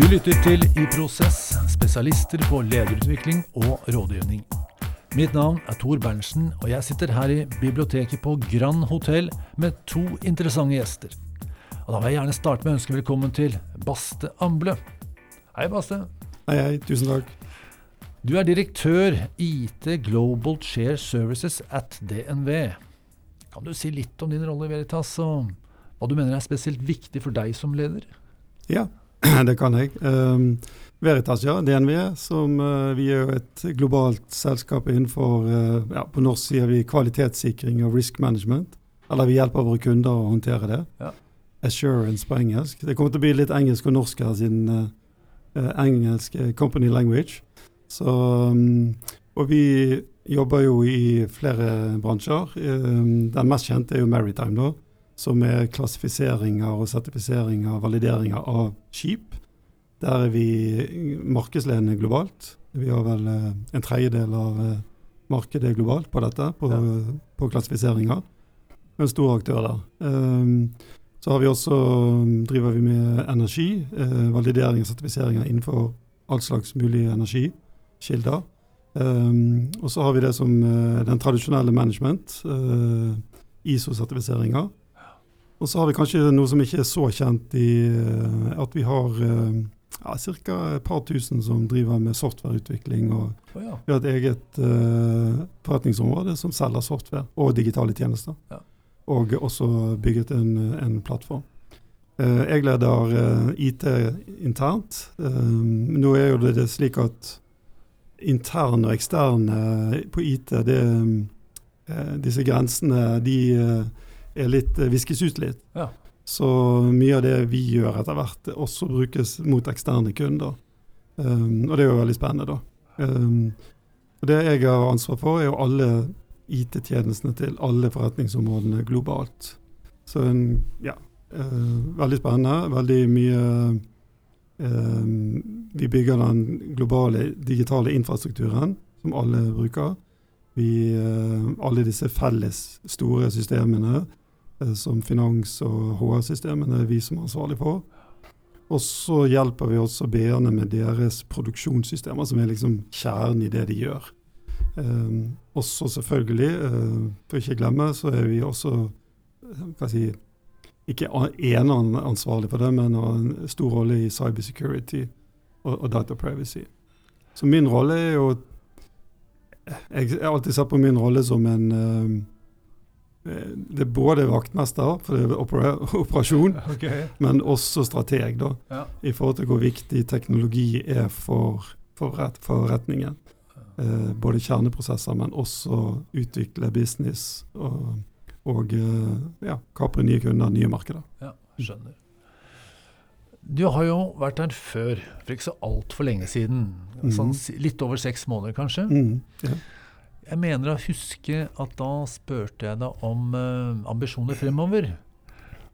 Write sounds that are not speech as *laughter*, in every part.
Du lytter til I Prosess, spesialister på lederutvikling og rådgivning. Mitt navn er Tor Berntsen, og jeg sitter her i biblioteket på Grand Hotell med to interessante gjester. Og Da vil jeg gjerne starte med å ønske velkommen til Baste Amble. Hei, Baste. Hei, hei. Tusen takk. Du er direktør IT Global Share Services at DNV. Kan du si litt om din rolle i Veritas, og hva du mener er spesielt viktig for deg som leder? Ja, *clears throat* det kan jeg. Um, Veritas, ja. DNV, som uh, vi er jo et globalt selskap innenfor uh, ja, På norsk sier vi kvalitetssikring og risk management. Eller vi hjelper våre kunder å håndtere det. Ja. Assurance på engelsk. Det kommer til å bli litt engelsk og norsk her, siden uh, engelsk company language. Så, um, og vi jobber jo i flere bransjer. Um, den mest kjente er jo Maritime, da som er klassifiseringer og sertifiseringer og valideringer av skip. Der er vi markedsledende globalt. Vi har vel eh, en tredjedel av eh, markedet globalt på dette, på, ja. på klassifiseringer. En stor aktør der. Um, så har vi også, driver vi med energi. Eh, validering og sertifiseringer innenfor all slags mulig energikilder. Um, og så har vi det som den tradisjonelle management. ISO-sertifiseringer. Og så har vi kanskje noe som ikke er så kjent, i eh, at vi har eh, ja, ca. et par tusen som driver med softwareutvikling. Og oh, ja. vi har et eget uh, forretningsområde som selger software og digitale tjenester. Ja. Og også bygget en, en plattform. Uh, jeg leder uh, IT internt. nå er jo det, det slik at interne og eksterne på IT, det, disse grensene, de er litt, eh, viskes ut litt. Ja. Så mye av det vi gjør etter hvert, også brukes mot eksterne kunder. Um, og det er jo veldig spennende, da. Um, det jeg har ansvar for, er jo alle IT-tjenestene til alle forretningsområdene globalt. Så en, ja, uh, veldig spennende. Veldig mye uh, Vi bygger den globale digitale infrastrukturen som alle bruker. Vi, uh, alle disse felles store systemene Eh, som finans- og HR-systemene er vi som er ansvarlig for. Og så hjelper vi også BA-ene med deres produksjonssystemer, som er liksom kjernen i det de gjør. Um, også selvfølgelig, uh, for ikke å glemme, så er vi også hva si, ikke ene ansvarlig for det, men har en stor rolle i cybersecurity og, og data privacy. Så min rolle er jo Jeg har alltid sett på min rolle som en um, Eh, det er både vaktmester, for det er *laughs* operasjon, *laughs* okay. men også strateg. da, ja. I forhold til hvor viktig teknologi er for, for forretningen. Eh, både kjerneprosesser, men også utvikle business og, og eh, ja, kapre nye kunder, nye markeder. Ja, skjønner. Du har jo vært her før, for ikke så altfor lenge siden. Sånn, litt over seks måneder, kanskje. Mm, ja. Jeg mener å huske at da spurte jeg deg om uh, ambisjoner fremover.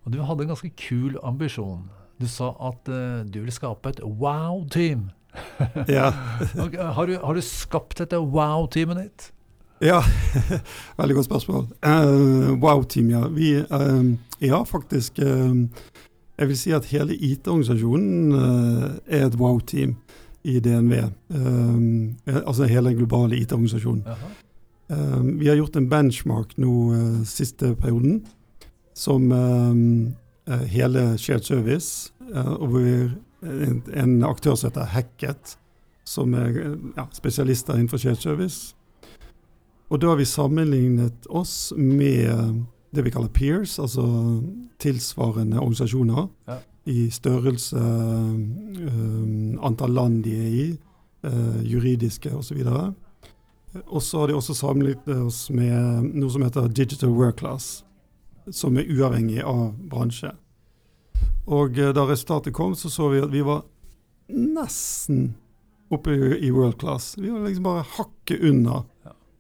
Og du hadde en ganske kul ambisjon. Du sa at uh, du ville skape et wow-team. *laughs* ja. *laughs* okay, har, du, har, du, skapt dette wow-teamet ditt? Ja, *laughs* veldig godt spørsmål. Uh, wow-team, ja. Vi, ja, faktisk. jeg vil si at hele IT-organisasjonen er et wow-team i DNV. altså hele den globale IT-organisasjonen. Um, vi har gjort en benchmark nå uh, siste perioden, som uh, hele Shared Service, og hvor en, en, aktør som heter Hacket, som er ja, spesialister innenfor Shared Service. Og da har vi sammenlignet oss med det vi kaller peers, altså tilsvarende organisasjoner, ja. I størrelse, antall land de er i, juridiske osv. Og, så har de også sammenlignet oss med noe som heter Digital Work Class, som er uavhengig av bransje. Og eh, da resultatet kom, så så vi at vi var nesten oppe i world class. Vi var liksom bare hakket unna.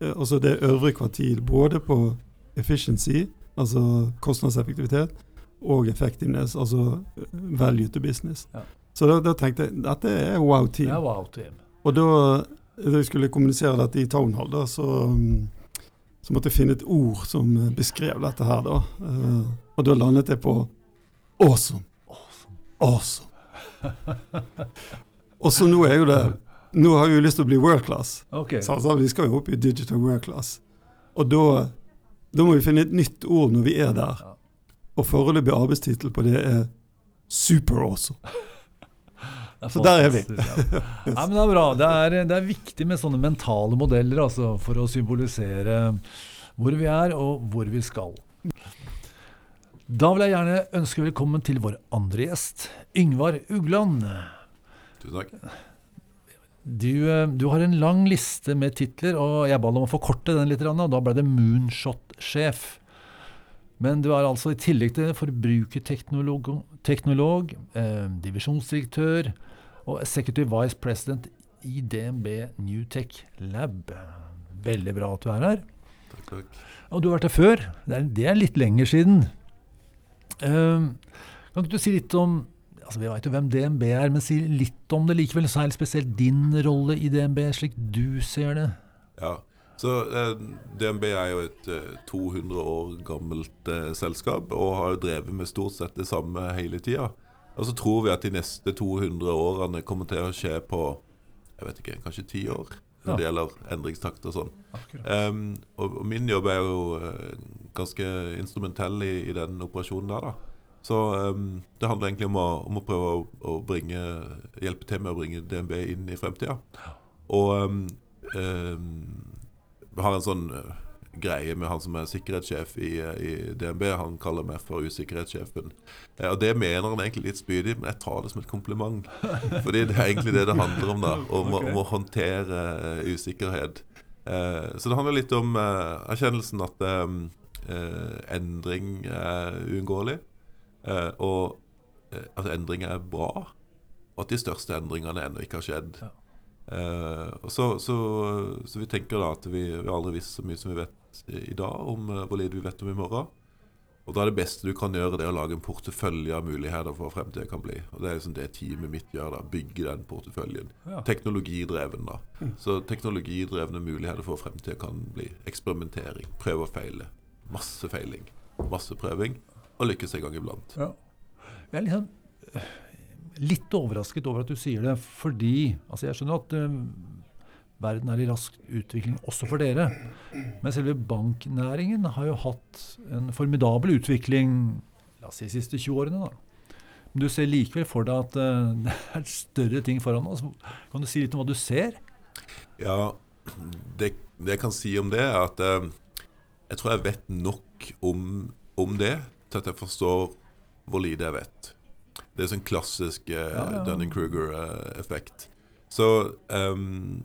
Eh, altså det øvre kvartil, både på efficiency, altså kostnadseffektivitet, og effectiveness, altså value to business. Ja. Så da, da, tenkte jeg dette er wow-team. Ja, wow team. og da da jeg skulle kommunisere dette i Townhall, da, så, um, så, måtte jeg finne et ord som beskrev dette her. da. Uh, og da landet jeg på awesome. Awesome. awesome. Og så nå er jo det Nå har vi jo lyst til å bli world class. Okay. Så altså, vi skal jo opp i digital world class. Og da, da må vi finne et nytt ord når vi er der. Og foreløpig arbeidstittel på det er super awesome. *laughs* Så der er vi. ja. Nei, men Det er bra. Det er, det er, viktig med sånne mentale modeller altså, for å symbolisere hvor vi er og hvor vi skal. Da vil jeg gjerne ønske velkommen til vår andre gjest, Yngvar Ugland. Tusen takk. Du, eh, du, har en lang liste med titler, og jeg ba deg om å forkorte den litt. Og da ble det Moonshot-sjef. Men du er altså i tillegg til forbrukerteknolog, teknolog, eh, divisjonsdirektør og executive vice president i DNB Newtech Lab. Veldig bra at du er her. Takk, takk. Og du har vært her før. Det er, det er litt lenger siden. Eh, kan ikke du si litt om altså Vi vet jo hvem DNB er, men si litt om det likevel. Særlig spesielt din rolle i DNB, slik du ser det. Ja, så eh, DNB er jo et eh, 200 år gammelt eh, selskap og har jo drevet med stort sett det samme hele tida. Og så tror vi at de neste 200 årene kommer til å skje på jeg vet ikke, kanskje ti år når ja. det gjelder endringstakt og sånn. Um, og, og, min jobb er jo uh, ganske instrumentell i, i, den operasjonen der. da. Så um, det handler egentlig om å, om å prøve å, å, bringe, hjelpe til med å bringe DNB inn i fremtida. Og um, har en sånn uh, greie med han som er sikkerhetssjef i, i, DNB. Han kaller meg for usikkerhetssjefen. Uh, og det mener han egentlig litt spydig, men jeg tar det som et kompliment. *laughs* Fordi det er egentlig det det handler om, da. Om, okay. om å håndtere uh, usikkerhet. så det handler litt om erkjennelsen at endring er uunngåelig. Uh, og uh, at endring er bra, og at de største endringene ennå ikke har skjedd. Ja. Uh, så, så, så, vi tenker da at vi, vi aldri visst så mye som vi vet i dag om hvor lite vi vet om i morgen. Og da er det beste du kan gjøre, det å lage en portefølje av muligheter for hva fremtiden kan bli. Og Det er liksom det teamet mitt gjør. da, Bygge den porteføljen. Ja. Teknologidreven, da. Mm. Så teknologidrevne muligheter for hva fremtiden kan bli eksperimentering, prøve og feile. Masse feiling. Masse prøving og lykkes en gang iblant. Ja. Jeg er liksom litt overrasket over at du sier det, fordi altså Jeg skjønner at uh, verden er i rask utvikling også for dere. Men selve banknæringen har jo hatt en formidabel utvikling la oss si, de siste 20 årene. da. Men du ser likevel for deg at uh, *laughs* det er større ting foran oss. Kan du si litt om hva du ser? Ja, det, det jeg kan si om det, er at uh, jeg tror jeg vet nok om, om det til at jeg forstår hvor lite jeg vet. Det er sånn klassisk eh, ja, ja. Dunning-Kruger-effekt. Så um,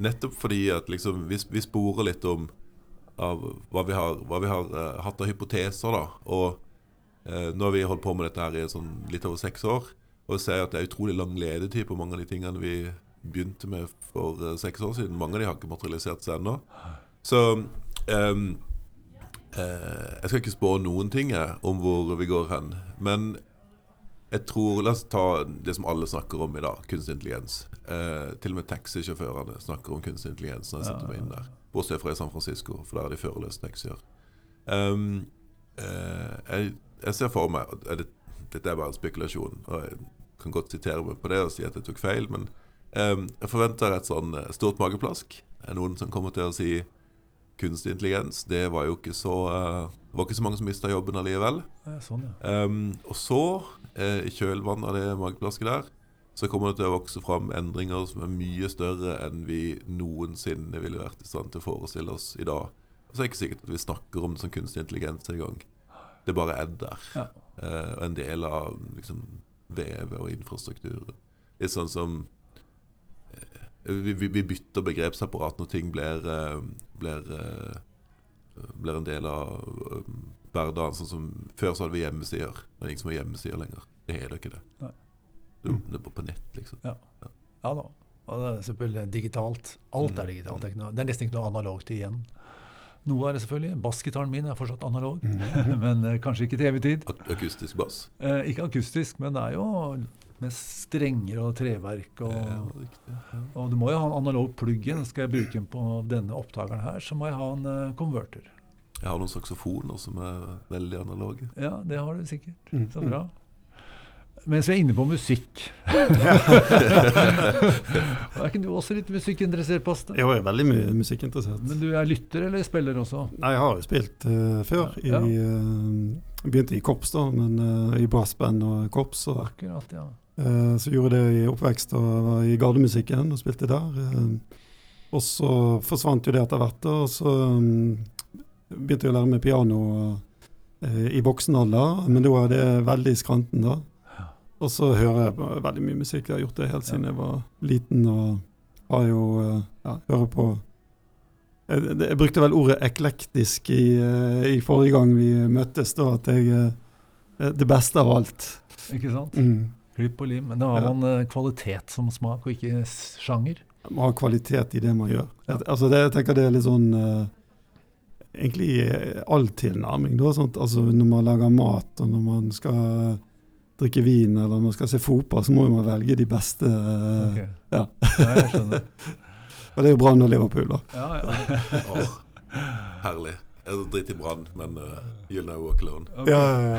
nettopp fordi at liksom vi, vi, sporer litt om av hva vi har, hva vi har uh, hatt av hypoteser, da. Og uh, nå har vi holdt på med dette her i sånn litt over seks år. Og ser at det er utrolig lang ledetid på mange av de tingene vi begynte med for uh, seks år siden. Mange av de har ikke materialisert seg ennå. Så um, Eh, jeg skal ikke spå noen ting om hvor vi går hen. Men jeg tror La oss ta det som alle snakker om i dag, kunstig intelligens. Eh, til og med taxisjåførene snakker om kunstig intelligens når jeg setter meg inn der. Bortsett fra i San Francisco, for der er de førerløse taxier. Um, eh, jeg, jeg, ser for meg det, Dette er bare en spekulasjon, og jeg kan godt sitere meg på det og si at jeg tok feil, men um, jeg forventer et sånn eh, stort mageplask. Er noen som kommer til å si kunstig intelligens, det var jo ikke så uh, Det var ikke så mange som mista jobben allikevel. Sånn, ja. Um, og så, uh, i kjølvannet av det mageplasket der, så kommer det til å vokse fram endringer som er mye større enn vi noensinne ville vært i stand til å forestille oss i dag. Så er det ikke sikkert at vi snakker om det som kunstig intelligens engang. Det bare er der. Ja. Uh, og en del av liksom, vevet og infrastrukturen. Litt sånn som vi, vi, vi, bytter begrepsapparat når ting blir, eh, blir, eh, blir en del av eh, hverdagen. Sånn som Før så hadde vi hjemmesider. Det er ingen som har hjemmesider lenger. Det er det ikke det. Nei. Det, det er bare på nett, liksom. Ja, ja. ja da. Og det er selvfølgelig digitalt. Alt er mm. digitalt. Det er nesten ikke noe analogt igjen. Noe er det selvfølgelig. Bassgitaren min er fortsatt analog, mm. *laughs* men kanskje ikke til evig tid. Akustisk bass? Eh, ikke akustisk, men det er jo med strenger og treverk. Og, ja, og du må jo ha en analog plugg-in. Skal jeg bruke den på denne opptakeren her, så må jeg ha en uh, konverter. Jeg har noen saksofoner som er veldig analoge. Ja, det har du sikkert. Mm. Så bra. mens vi er inne på musikk *laughs* *laughs* Er ikke du også litt musikkinteressert, Paste? Jo, jeg er veldig mye musikkinteressert. Men du er lytter eller spiller også? Nei, jeg har jo spilt uh, før. Ja. I, uh, begynte i korps, da, men uh, i brassband og korps. Og, Akkurat, ja. Så gjorde det i oppvekst og var i gardemusikken og spilte der. og så forsvant jo det etter hvert, og så um, begynte jeg å lære meg piano i voksen alder, men da var det veldig skranten, da. Og så hører jeg veldig mye musikk. Jeg har gjort det helt siden jeg var liten. Og har jo ja, hører på jeg, jeg, brukte vel ordet eklektisk i, i, forrige gang vi møttes, da, at jeg Det beste av alt. Ikke sant? Mm. Klipp og lim. Men da har man kvalitet som smak, og ikke sjanger. Man har kvalitet i det man gjør. Altså det, jeg tenker det er litt sånn uh, Egentlig all tilnærming. Da, sånt, altså når man lager mat, og når man skal drikke vin eller når man skal se fotball, så må man velge de beste. Okay. Ja. ja, jeg skjønner. *laughs* og det er jo Brann og Liverpool, da. Ja, ja. oh, herlig. Jeg driter i Brann, men uh, you'll know walk alone. Okay. Ja, ja,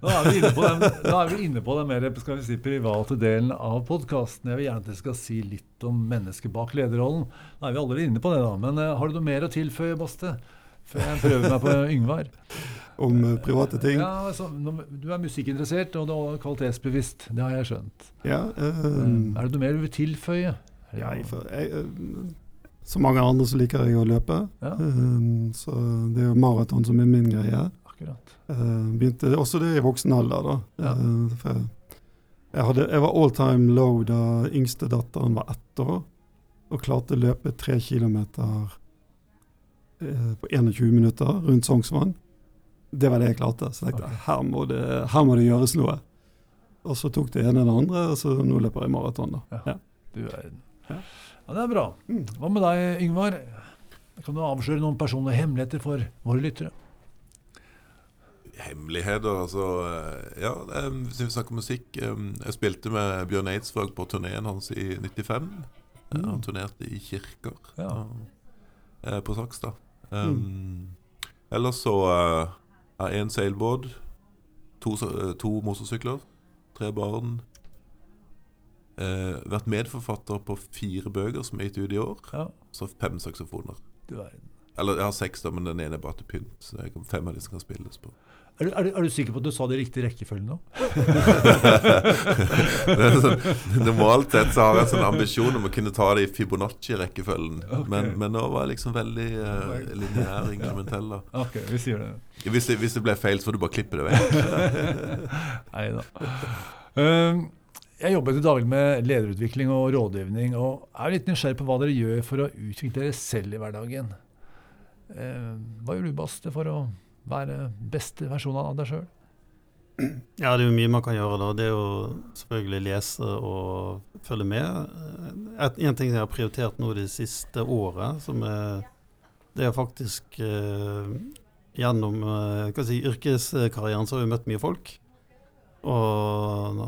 nå, er vi inne på den, da er vi inne på den mer skal vi si, private delen av podkasten. Jeg vil gjerne at dere skal si litt om mennesket bak lederrollen. Da er vi allerede inne på det, da. Men uh, har du noe mer å tilføye, Baste? Før jeg prøver meg på *laughs* Yngvar om uh, private ting. Ja, altså, Du er musikkinteressert og du er kvalitetsbevisst. Det har jeg skjønt. Ja, uh, er det noe mer du vil tilføye? Ja, jeg, jeg, uh, som mange andre så liker jeg å løpe. Ja. så det er jo maraton som er min greie. Akkurat. begynte også det i voksen alder, da. Ja. Jeg, jeg, hadde, jeg, var all time low da yngste datteren var ett år, og klarte å løpe tre kilometer på 21 minutter rundt Sognsvann. Det var det jeg klarte. Så jeg tenkte okay. her, må det, her må det gjøres noe. Og så tok det ene det andre, og så nå løper jeg maraton. Ja. Ja. Du er, ja. Ja, det er bra. Mm. Hva med deg, Yngvar? Kan du avsløre noen personlige hemmeligheter for våre lyttere? Hemmeligheter, altså Ja, hvis vi snakker musikk Jeg spilte med Bjørn Eidsvåg på turneen hans i 95. Mm. Han turnerte i kirker ja. og, på Saks, Um, mm. Ellers så uh, har én seilbåt, to, eh, to, motorsykler, tre barn. Eh, vært medforfatter på fire bøker som er gitt ut i år. Ja. Så fem saksofoner. Eller jeg har seks, da, men den ene er bare til pynt. Så jeg kan fem av som kan spilles på. Er du, er, du, er du, sikker på at du sa det i riktig rekkefølge nå? sånn, *laughs* normalt sett så har jeg en sånn ambisjon om å kunne ta det i Fibonacci-rekkefølgen. Okay. Men, men, nå var jeg liksom veldig uh, lineær *laughs* inkrementell. Da. Ok, vi sier det. Hvis, det. hvis det ble feil, så får du bare klippe det vekk. *laughs* Nei da. Um, jeg jobber til daglig med lederutvikling og rådgivning, og er litt nysgjerrig på hva dere gjør for å utvikle dere selv i hverdagen. Uh, hva gjør du, Baste, for å være beste versjon av deg sjøl? Ja, det er jo mye man kan gjøre. da. Det er jo selvfølgelig lese og følge med. En ting jeg har prioritert nå det siste året, som er, det er faktisk eh, Gjennom eh, si, yrkeskarrieren så har vi møtt mye folk. Og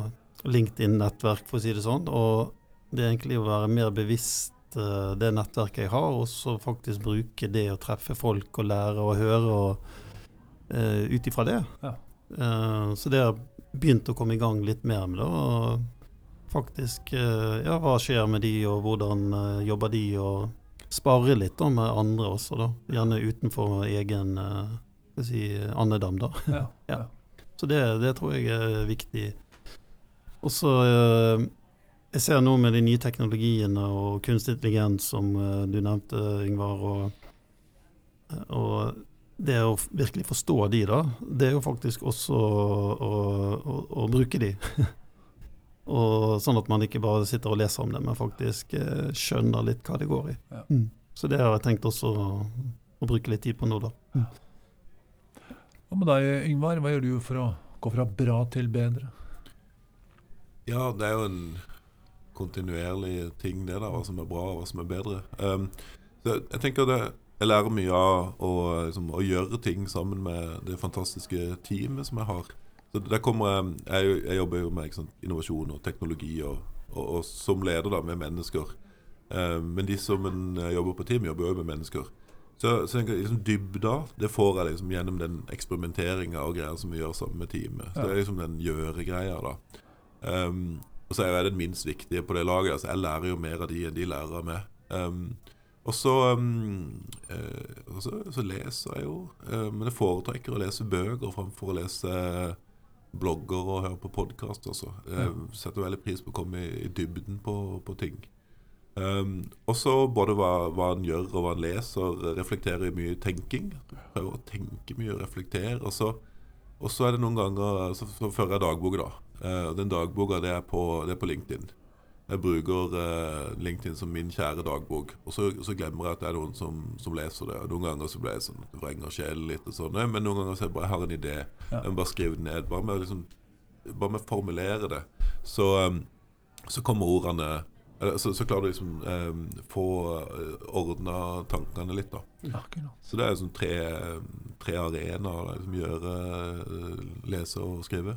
LinkedIn-nettverk, for å si det sånn. Og det er egentlig å være mer bevisst eh, det nettverket jeg har, og så faktisk bruke det å treffe folk og lære og høre. og uh, ut ifra det. Ja. Uh, så det har begynt å komme i gang litt mer med det. Og faktisk uh, Ja, hva skjer med de, og hvordan uh, jobber de? Og spare litt da med andre også, da. Gjerne utenfor egen uh, si, andedam, da. *laughs* Ja, ja. Så det, det, tror jeg er viktig. Og så Jeg ser nå med de nye teknologiene og kunstig intelligens, som du nevnte, Yngvar, og, og det å virkelig forstå de, da, det er jo faktisk også å, å, å bruke de. *laughs* og Sånn at man ikke bare sitter og leser om det, men faktisk eh, skjønner litt hva det går i. Ja. Mm. Så det har jeg tenkt også å, å bruke litt tid på nå, da. Mm. Hva med deg, Yngvar? Hva gjør du for å gå fra bra til bedre? Ja, det er jo en kontinuerlig ting, det da, hva som er bra og hva som er bedre. Um, jeg tenker det jeg lærer mye av å, liksom, å, gjøre ting sammen med det fantastiske teamet som jeg har. Så der kommer Jeg, jeg jobber jo med sant, innovasjon og teknologi, og, og, og, som leder da med mennesker. Eh, men de som en jobber på team, jobber jo med mennesker. Så, så liksom dybda det får jeg liksom gjennom den eksperimenteringa og greier som vi gjør sammen med teamet. Så Det er liksom den gjøre-greia, da. Um, og så er jeg den minst viktige på det laget. Altså Jeg lærer jo mer av de enn de lærer av meg. Um, og så, um, uh, og så, så leser jeg jo, uh, men jeg foretrekker å lese bøker framfor å lese blogger og høre på podkast også. Jeg setter veldig pris på å komme i, i dybden på, på ting. Um, også både hva, hva han gjør og hva han leser, reflekterer i mye tenking. Prøver å tenke mye og reflektere. Og så, og så er det noen ganger Så, så fører jeg dagbok, da. Eh, den dagboka det er, på, det er på LinkedIn. Jeg bruker eh, LinkedIn som min kjære dagbok. Og så, så glemmer jeg at det er noen som, som leser det. Og Noen ganger så blir jeg sånn vrenger sjelen litt, og sånn. Men noen ganger så det bare jeg har en idé. Ja. Jeg må bare skrive den ned. Bare med, å liksom, bare med å formulere det, så, um, så kommer ordene eller, så, så klarer du liksom um, få ordna tankene litt, da. Akkurat. Så det er sånn tre, tre arenaer. som Liksom gjør lese og skrive.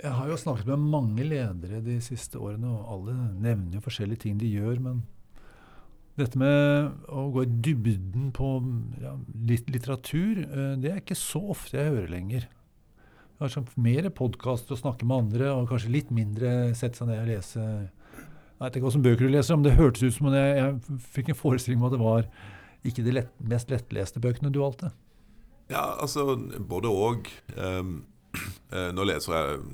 Jeg har jo snakket med mange ledere de siste årene, og alle nevner jo forskjellige ting de gjør, men dette med å gå i dybden på ja, litt litteratur, eh, det er ikke så ofte jeg hører lenger. Jeg har mer podkast og snakke med andre, og kanskje litt mindre sette seg ned og lese Jeg vet ikke hva som bøker du leser, men det hørtes ut som om jeg, jeg fikk en forestilling om at det var ikke de lett, mest lettleste bøkene du valgte. Ja, altså både eh, nå leser jeg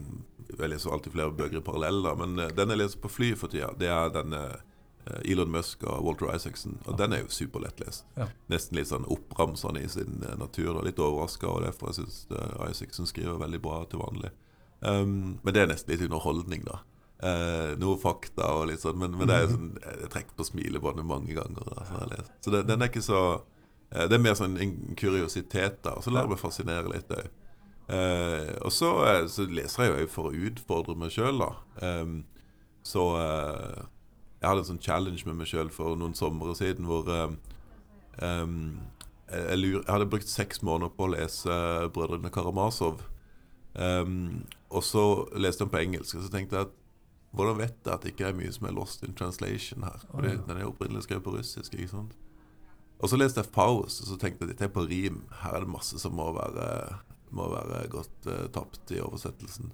Jeg leser alltid flere bøker i parallell, da, men eh, den jeg leser på fly for tida, det er denne eh, Elon Musk og Walter Isaacson. Og den er jo superlettlest. Ja. Nesten litt sånn oppramsende i sin eh, natur. Da. Litt overraska over det, for jeg syns Isaacson skriver veldig bra til vanlig. Um, men det er nesten litt underholdning, da. Eh, noe fakta og litt sånn, men, men det er *laughs* sånn, jeg trekker på smilebåndet mange ganger. Da, så det, den er ikke så eh, Det er mer sånn en kuriositet, da. Og så lar det meg fascinere litt òg. Eh, og så, eh, så leser jeg jo for å utfordre meg sjøl, da. Em, så eh, jeg hadde en sånn challenge med meg sjøl for noen somre siden hvor em, jeg, lurer, jeg hadde brukt seks måneder på å lese Brødrene Karamazov. Og så leste jeg den på engelsk, og så tenkte jeg at hvordan vet jeg at det ikke er mye som er lost in translation her? Fordi ja. den er opprinnelig skrevet på russisk. ikke sant? Og så leste jeg Faust, og så tenkte jeg dette er på rim. Her er det masse som må være, må være gått uh, tapt i oversettelsen.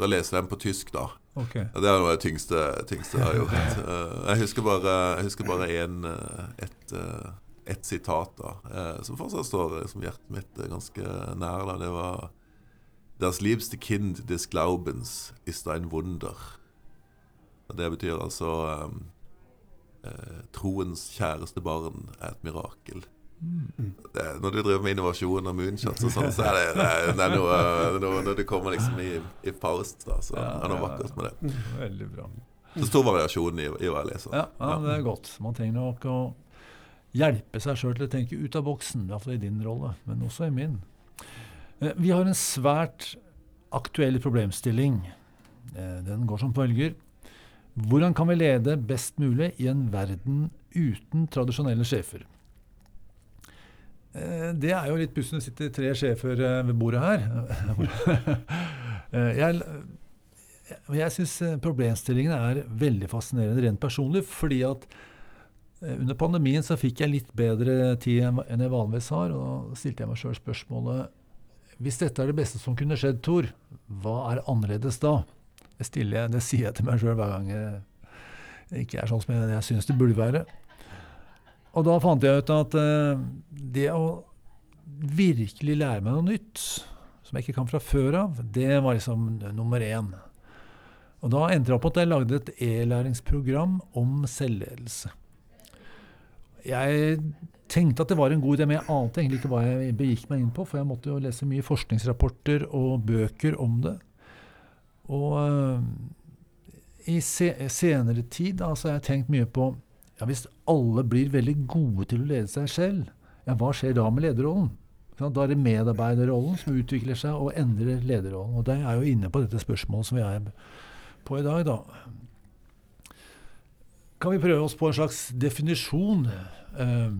Da leser jeg den på tysk, da. Okay. Det er noe av det tyngste, tyngste jeg har gjort. *laughs* Eh, jeg husker bare, jeg husker bare en, eh, et, eh, et sitat da, eh, som fortsatt står eh, som hjertet mitt ganske nær. Da. Det var Das liebste Kind des Glaubens ist ein Wunder. Det betyr altså eh, eh, Troens kjæreste barn er et mirakel. Det, når du driver med innovasjon og moonshots og sånn, så er det, det, det er noe, noe det kommer liksom i, i Faust, da, så Ja, er det noe vakkert med det. Veldig bra. Så stor variasjon i, i hva jeg leser. Ja, ja, det er godt. Man trenger nok å hjelpe seg sjøl til å tenke ut av boksen, i hvert fall i din rolle, men også i min. Eh, Vi har en svært aktuell problemstilling. Eh, Den går som følger. Hvordan kan vi lede best mulig i en verden uten tradisjonelle sjefer? Eh, Det er jo litt pussig. Det sitter tre sjefer eh, ved bordet her. *laughs* Eh, Jeg, jeg syns problemstillingen er veldig fascinerende rent personlig. Fordi at under pandemien så fikk jeg litt bedre tid enn jeg vanligvis har. Og da stilte jeg meg sjøl spørsmålet Hvis dette er det beste som kunne skjedd, Tor, hva er annerledes da? Det, stiller det sier jeg til meg sjøl hver gang jeg ikke er sånn som jeg, jeg syns det burde være. Og da fant jeg ut at eh, det å virkelig lære meg noe nytt, som jeg ikke kan fra før av, det var liksom nummer én. Og da endte det opp at jeg lagde et e-læringsprogram om selvledelse. Jeg tenkte at det var en god idé, men jeg ante egentlig ikke hva jeg begikk meg inn på, for jeg måtte jo lese mye forskningsrapporter og bøker om det. Og øh, i se senere tid da, så har jeg tenkt mye på ja, Hvis alle blir veldig gode til å lede seg selv, ja, hva skjer da med lederrollen? Da er det medarbeiderrollen som utvikler seg og endrer lederrollen. Og det er jo inne på dette spørsmålet som vi er på i dag, da. Kan vi prøve oss på en slags definisjon? Eh,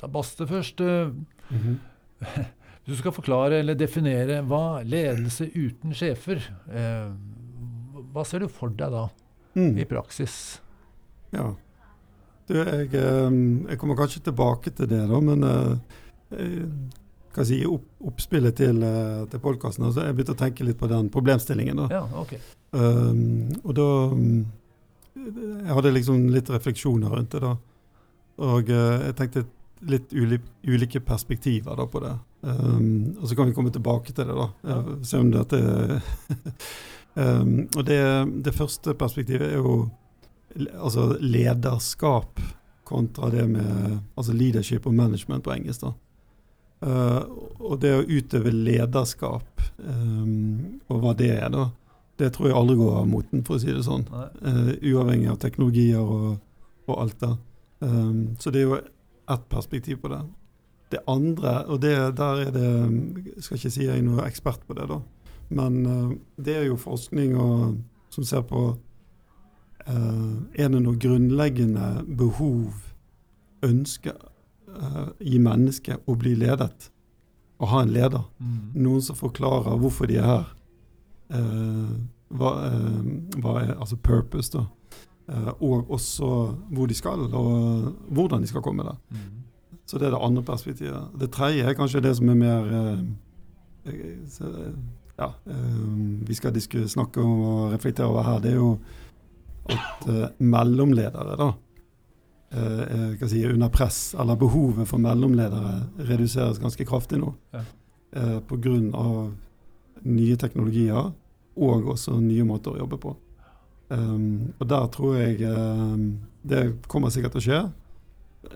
ta Baste først. Mm -hmm. *laughs* Du skal forklare eller definere hva ledelse uten sjefer eh, Hva ser du for deg da, Mm. i praksis? Ja. Du, jeg, jeg, kommer kanskje tilbake til det, da, men hva si, opp, oppspillet til, til podkasten altså, Jeg begynte å tenke litt på den problemstillingen. da. Ja, okay. Um, og da Jeg hadde liksom litt refleksjoner rundt det. da. Og jeg tenkte litt uli, ulike perspektiver da på det. Um, og så kan vi komme tilbake til det, da. Ja. Se om dette um, *laughs* Og det, det første perspektivet er jo altså lederskap kontra det med altså leadership og management på engelsk. da. Uh, og det å utøve lederskap, um, og hva det er, da, det tror jeg aldri går av moten, for å si det sånn. Uh, uavhengig av teknologier og, og alt det. Um, så det er jo ett perspektiv på det. Det andre, og det, der er det Jeg skal ikke si jeg er noen ekspert på det, da. Men uh, det er jo forskning og, som ser på Er det noen grunnleggende behov, ønsker uh, i mennesket å bli ledet. Å ha en leder. Mm. Noen som forklarer hvorfor de er her. Uh, hva, hva, er altså purpose, da. og også hvor de skal, og hvordan de skal komme der. Mm. Så det er det andre perspektivet. Det tredje er kanskje det som er mer ja, vi skal snakke om og reflektere over her, det er jo at mellomledere, da uh, uh, si, under press, eller behovet for mellomledere, reduseres ganske kraftig nå. Ja. Uh, Pga. nye teknologier og også nye måter å jobbe på. Um, og der tror jeg um, Det kommer sikkert til å skje.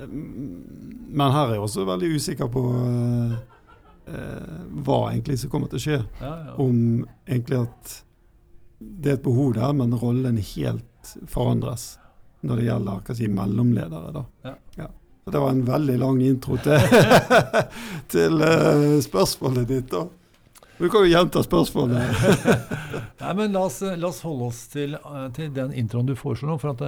Men her er jeg også veldig usikker på uh, uh, hva egentlig som kommer til å skje. Ja, ja. Om egentlig at det er et behov der, men rollen helt forandres når det gjelder hva si, mellomledere. Da. Ja. Ja. Det var en veldig lang intro til, *laughs* til uh, spørsmålet ditt. da. Du kan jo gjenta spørsmålet. *laughs* Nei, men la oss, la oss, holde oss til, eh, til den introen du foreslår nå. for at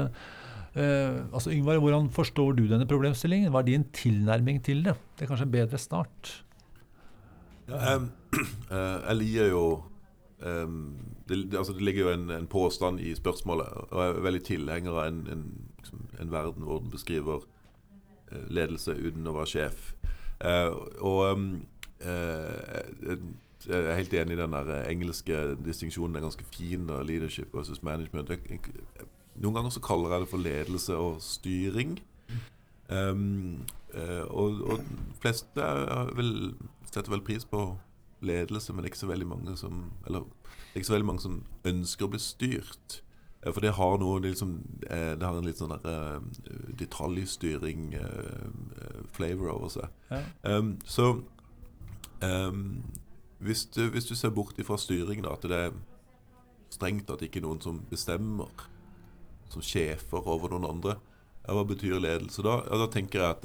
uh, altså Yngvar, Hvordan forstår du denne problemstillingen? Hva er din tilnærming til det? Det er kanskje en bedre start? Ja, um, uh, *clears throat* jeg liker jo um, det, altså det, ligger jo en, en, påstand i spørsmålet, og jeg er veldig tilhenger av en, en, liksom, en verden hvor den beskriver uh, ledelse uten å være sjef. Eh, og um, uh, jeg er helt enig i den der engelske distinksjonen. Er ganske fin. Leadership versus management. Noen ganger så kaller jeg det for ledelse og styring. Um, og, og fleste vel, setter vel pris på ledelse, men ikke så veldig mange som Eller det er ikke så veldig mange som ønsker å bli styrt. Eh, for det har noe liksom, eh, Det har en litt sånn der, uh, detaljstyring, uh, flavor over seg. Ja. Um, så um, hvis, du, hvis, du, ser bort ifra styring, da, at det er strengt at det ikke er noen som bestemmer, som sjefer over noen andre, ja, hva betyr ledelse da? Ja, da tenker jeg at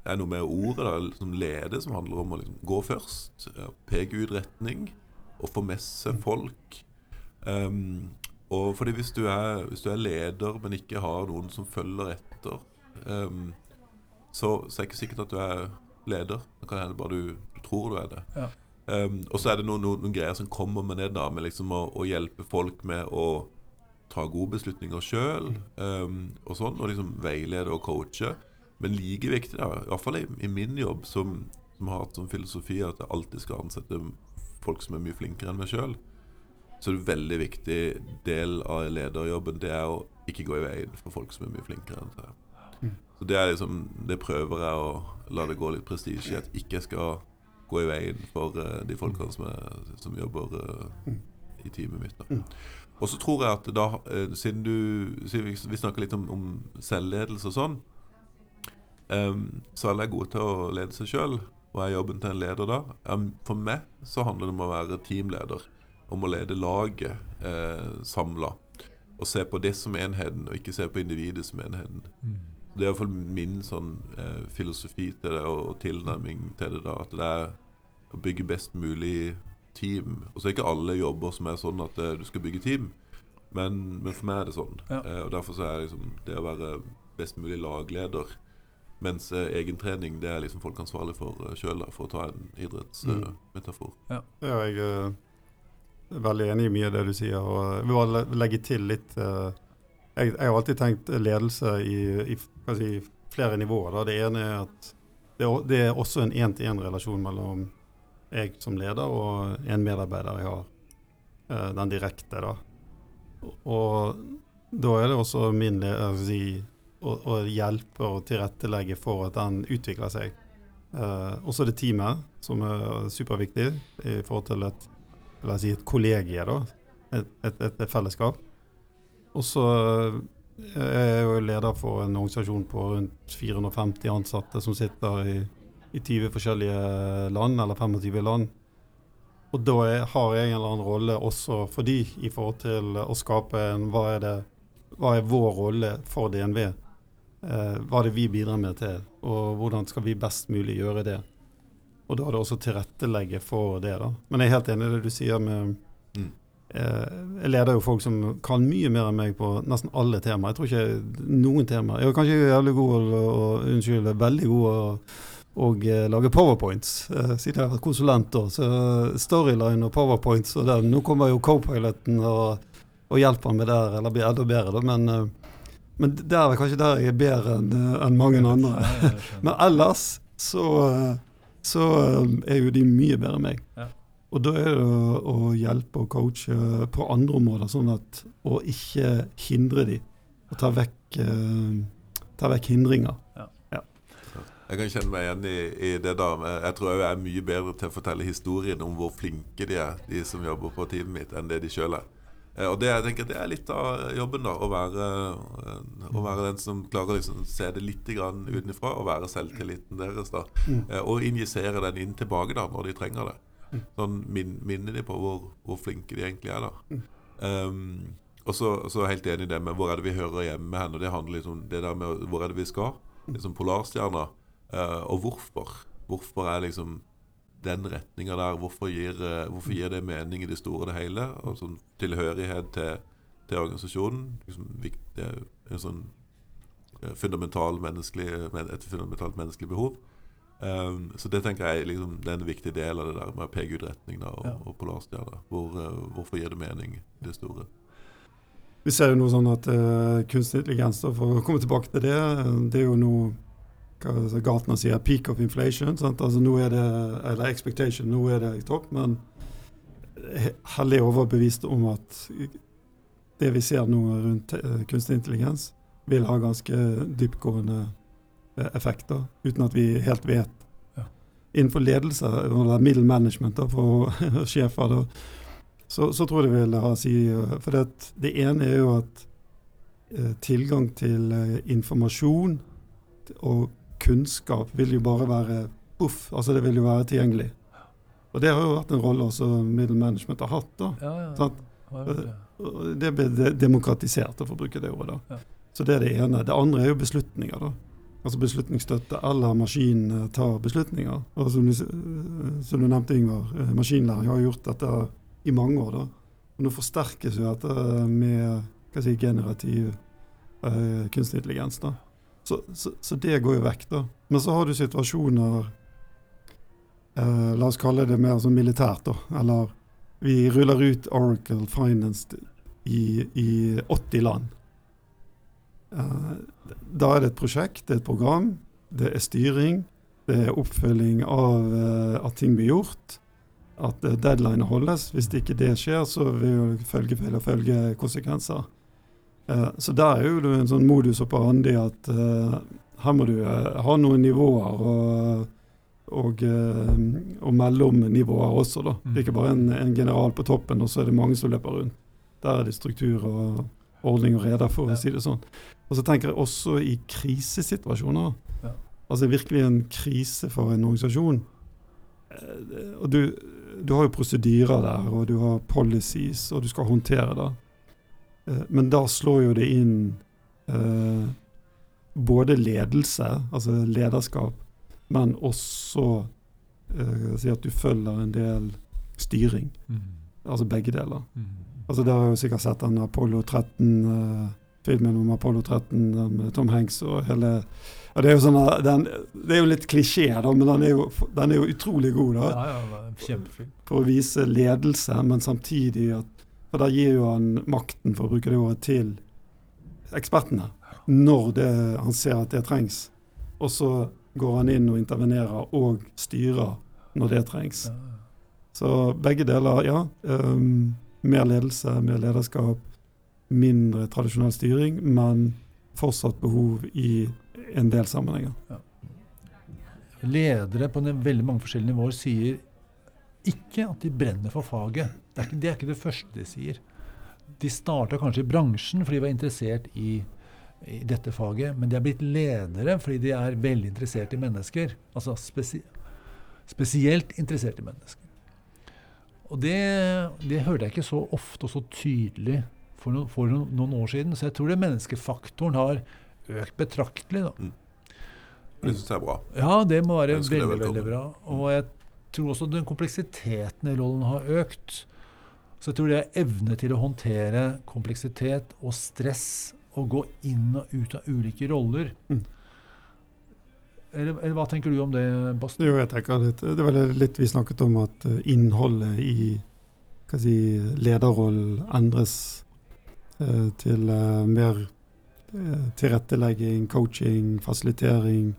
det, um, er noe med ordet da, som leder, som handler om å liksom gå først, peke ut retning og få med seg folk. Um, og fordi hvis du, er, hvis du, er, leder, men ikke har noen som følger etter, um, så, så, er det ikke sikkert at du er leder. Det kan hende bare du, du tror du er det. Ja. Um, og så er det noen, noen, noen, greier som kommer med det, da, med liksom å, å, hjelpe folk med å ta gode beslutninger sjøl, og sånn, og liksom veilede og coache. Men like viktig, da, i hvert fall i, i min jobb, som, som har hatt som filosofi at jeg alltid skal ansette folk som er mye flinkere enn meg sjøl. Så er det en veldig viktig del av lederjobben det er å ikke gå i veien for folk som er mye flinkere enn seg. Mm. Så det liksom Det prøver jeg å la det gå litt prestisje i. At ikke jeg skal gå i veien for uh, de folkene som, er, som jobber uh, i teamet mitt. Da. Og så tror jeg at da, uh, siden du siden vi, vi snakker litt om, om selvledelse og sånn, um, så er alle gode til å lede seg sjøl. Hva er jobben til en leder da? For meg så handler det om å være teamleder. Om å lede laget eh, samla. Og se på det som enheten, og ikke se på individet som enheten. Mm. Det er iallfall min sånn eh, filosofi til det, og, og, tilnærming til det. da, At det er å bygge best mulig team. Og så er ikke alle jobber som er sånn at eh, du skal bygge team. Men, men, for meg er det sånn. Ja. Eh, og Derfor så er det, liksom, det å være best mulig lagleder mens eh, egentrening det er liksom folk ansvarlig for uh, sjøl, for å ta en idrettsmetafor. Uh, mm. ja. ja. jeg uh, er veldig enig i mye av det du sier. og Jeg vil bare legge til litt uh, jeg, jeg, har alltid tenkt ledelse i, i si, flere nivåer. Da. Det ene er at det er, det er også en én-til-én-relasjon mellom jeg som leder og en medarbeider jeg har. Uh, den direkte, da. Og da er det også min si, å, å, hjelpe og tilrettelegge for at den utvikler seg. Så er det teamet, som er superviktig i forhold til et, si, et kollegie, da. Et, et, et fellesskap. Og så eh, er jeg jo leder for en organisasjon på rundt 450 ansatte som sitter i, i 20 forskjellige land, eller 25 land. Og da er, har jeg en eller annen rolle også for de i forhold til å skape en Hva er, det, hva er vår rolle for DNV? Eh, hva er det vi bidrar med til, og hvordan skal vi best mulig gjøre det? Og da er det også tilrettelegge for det. da. Men jeg er helt enig i det du sier med mm. eh, Jeg leder jo folk som kan mye mer enn meg på nesten alle temaer. Jeg tror ikke noen temaer. Jeg er kanskje jævlig god og, unnskyld, veldig god å og eh, lage powerpoints. Siden jeg har vært konsulent, da. Så storyline og powerpoints og den. Nå kommer jo co-piloten og, og, hjelper meg der, eller blir enda bedre, da. Men men det er kanskje der jeg er bedre enn eh, en mange andre. *laughs* Men ellers så, så, eh, er jo de mye bedre enn meg. Og da er det å, hjelpe og coache på andre områder, sånn at å ikke hindre de, og ta vekk, ta vekk hindringer. Ja. Ja. Jeg kan kjenne meg igjen i, i, det da. Jeg tror jeg er mye bedre til å fortelle historien om hvor flinke de er, de som jobber på teamet mitt, enn det de sjøl er. Eh, og det, jeg tenker, det er litt av jobben, da. Å være, eh, å være den som klarer å liksom se det litt utenfra, og være selvtilliten deres. da. Mm. Eh, og injisere den inn tilbake da, når de trenger det. Mm. Sånn min, Minne de på hvor, hvor, flinke de egentlig er. da. Mm. Um, og så, så helt enig i det med hvor er det vi hører hjemme hen. og Det handler liksom om det der med hvor er det vi skal. Liksom Polarstjerna. Uh, og hvorfor. Hvorfor er liksom den retninga der, hvorfor gir, eh, hvorfor gir, det mening i det store og det hele? Og sånn tilhørighet til, til organisasjonen. Liksom, det er en sånn eh, fundamental et fundamentalt menneskelig behov. Um, så det tenker jeg liksom, det er en viktig del av det der med peke ut retning og, ja. og polarstjerner. Hvor, uh, hvorfor gir det mening det store? Vi ser jo noe sånn at uh, kunstig intelligens, for å komme tilbake til det, det er jo noe hva Gartner sier, peak of inflation. Sant? Altså nå er det, eller expectation, nå er det topp. Men hellig overbevist om at det vi ser nå rundt uh, kunstig intelligens, vil ha ganske dyptgående uh, effekter, uten at vi helt vet. Ja. Innenfor ledelse, eller middle management da, for *laughs* sjefer, da, så, så, tror jeg det vil ha å si uh, For det, det, ene er jo at tilgang til informasjon og kunnskap vil jo bare være uff, altså det vil jo være tilgjengelig. Og det har jo vært en rolle også middle management har hatt. da. Ja, ja. ja. Det ble demokratisert, for å bruke det ordet. da. Så det er det ene. Det andre er jo beslutninger. da. Altså beslutningsstøtte eller maskin tar beslutninger. Og som du, som du nevnte, Yngvar, eh, maskinlæring har gjort dette i mange år. da. Og nå forsterkes jo dette med hva si, generativ uh, kunstig intelligens. da. Så, så, så, det går jo vekk, da. Men så har du situasjoner eh, La oss kalle det mer som militært, da. Eller vi ruller ut Oracle Finance i, i 80 land. Eh, da er det et prosjekt, det er et program, det er styring, det er oppfølging av eh, at ting blir gjort. At eh, deadline holdes. Hvis ikke det skjer, så vil følgefeil og følgekonsekvenser. Eh, så der er jo en sånn modus operandi at uh, her må du uh, ha noen nivåer og, og, og mellomnivåer også. da. Mm. Ikke bare en, en, general på toppen, og så er det mange som løper rundt. Der er det struktur og ordning og reder, for å si det sånn. Og så tenker jeg også i krisesituasjoner. Ja. Altså virkelig en krise for en organisasjon. Og du, du har jo prosedyrer der, og du har policies, og du skal håndtere det. Eh, men da slår jo det inn eh, både ledelse, altså lederskap, men også eh, si at du følger en del styring. Mm. Altså begge deler. Mm. Altså Dere har jo sikkert sett den Apollo 13, eh, filmen om Apollo 13 med Tom Hanks og hele ja, det, er jo sånn, den, det er jo litt klisjé, da, men den er, jo, den er jo utrolig god. da. Ja, ja, kjempefilm. For å vise ledelse, men samtidig at for da gir jo han makten, for å bruke det ordet, til ekspertene når det, han ser at det trengs. Og så går han inn og intervenerer og styrer når det trengs. Så begge deler, ja. Um, mer ledelse, mer lederskap, mindre tradisjonell styring, men fortsatt behov i en del sammenhenger. Ja. Ledere på veldig mange forskjellige nivåer sier ikke at de brenner for faget. Det er ikke det, er ikke det første de sier. De starta kanskje i bransjen fordi de var interessert i, i, dette faget, men de er blitt ledere fordi de er veldig interessert i mennesker. Altså spesi spesielt interessert i mennesker. Og det, det, hørte jeg ikke så ofte og så tydelig for, no, for noen år siden. Så jeg tror det menneskefaktoren har økt betraktelig. da. Mm. Det syns jeg er bra. Ja, det må være veldig, veldig bra. Og jeg tror også den kompleksiteten i rollen har økt. Så jeg tror det er evne til å håndtere kompleksitet og stress og gå inn og ut av ulike roller. Mm. Eller, eller, hva tenker du om det, Basten? Jo, jeg tenker litt, Det var litt vi snakket om at eh, innholdet i si, lederrollen endres eh, til eh, mer eh, tilrettelegging, coaching, fasilitering.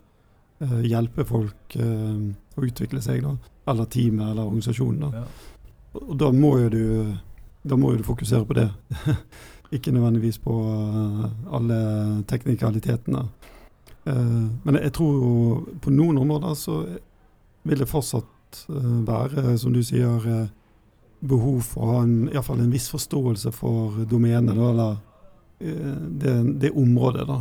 Eh, hjelpe folk eh, å utvikle seg, da. Eller teamet eller organisasjonen. Da. Ja. Og da må jo du må jo du fokusere på det. *laughs* Ikke nødvendigvis på alle teknikalitetene. Eh, men jeg tror jo på noen områder så vil det fortsatt eh, være, som du sier, eh, behov for å ha en, i fall en viss forståelse for domenet, eller det, det, området. da.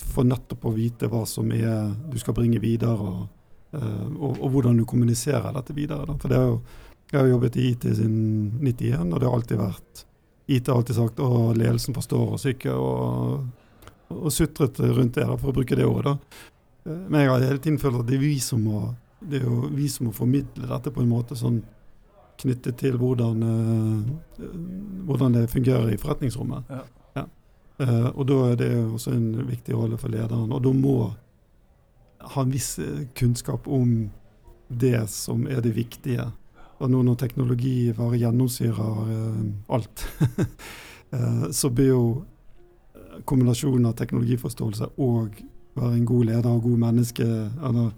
For nettopp å vite hva som er du skal bringe videre, og, og, og hvordan du kommuniserer dette videre. Da. For det er jo, jeg har jobbet i IT siden 91, og det har alltid vært IT har alltid sagt at ledelsen forstår oss ikke. og og sutret rundt det, for å bruke det ordet. da. Eh, men jeg har hele tiden følt at det er vi som må, det er jo vi som må formidle dette på en måte sånn knyttet til hvordan, uh, hvordan det fungerer i forretningsrommet. Ja. Ja. Uh, og da er det også en viktig rolle for lederen. Og da må ha en viss kunnskap om det som er det viktige. Og nå når teknologi bare gjennomsyrer eh, alt, *laughs* så blir jo kombinasjonen av teknologiforståelse og være en god leder og god menneske, eller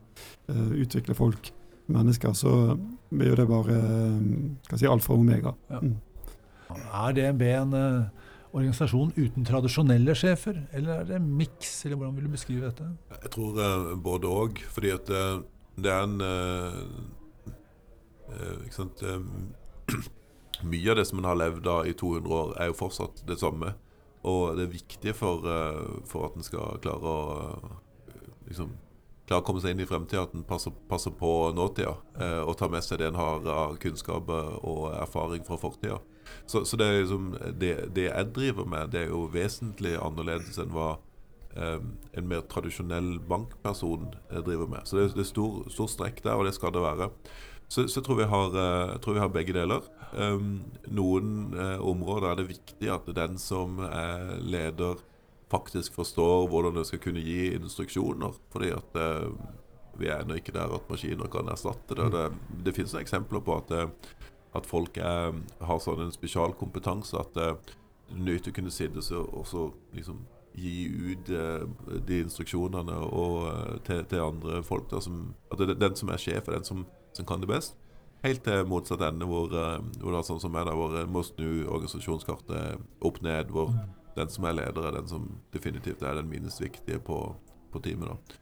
eh, utvikle folk, mennesker, så blir jo det bare uh, si, alfa og omega. Ja. Mm. Er DNB en uh, organisasjon uten tradisjonelle sjefer, eller er det en miks, eller hvordan vil du beskrive dette? Jeg tror uh, både òg, fordi at det er en *clears throat* Mye av det som en har levd av i 200 år, er jo fortsatt det samme. Og det er viktig for, uh, for at en skal klare å liksom, klare å komme seg inn i fremtida, at en passer, passer, på nåtida og tar med seg det en har av kunnskap og erfaring fra fortida. Så, så det, liksom, det, det, jeg driver med, det er jo vesentlig annerledes enn hva um, en mer tradisjonell bankperson driver med. Så det, det er stor, stor strekk der, og det skal det være. Så, så tror har, jeg, tror vi har, begge deler. Um, noen uh, områder er det viktig at den som er leder, faktisk forstår hvordan du skal kunne gi instruksjoner. Fordi at vi er ennå ikke der at maskiner kan erstatte det. Det, det finnes eksempler på at, at folk er, har sånn en spesialkompetanse at det er nyttig å kunne sitte og så liksom gi ut de instruksjonene og, til, til, andre folk. Da, som, at den som er sjef, er den som, som kan det best. Helt til motsatt ende, hvor, eh, hvor det er sånn som er der, hvor en må snu organisasjonskartet opp ned. Hvor mm. den som er leder, er den som definitivt er den minst viktige på, på teamet. da.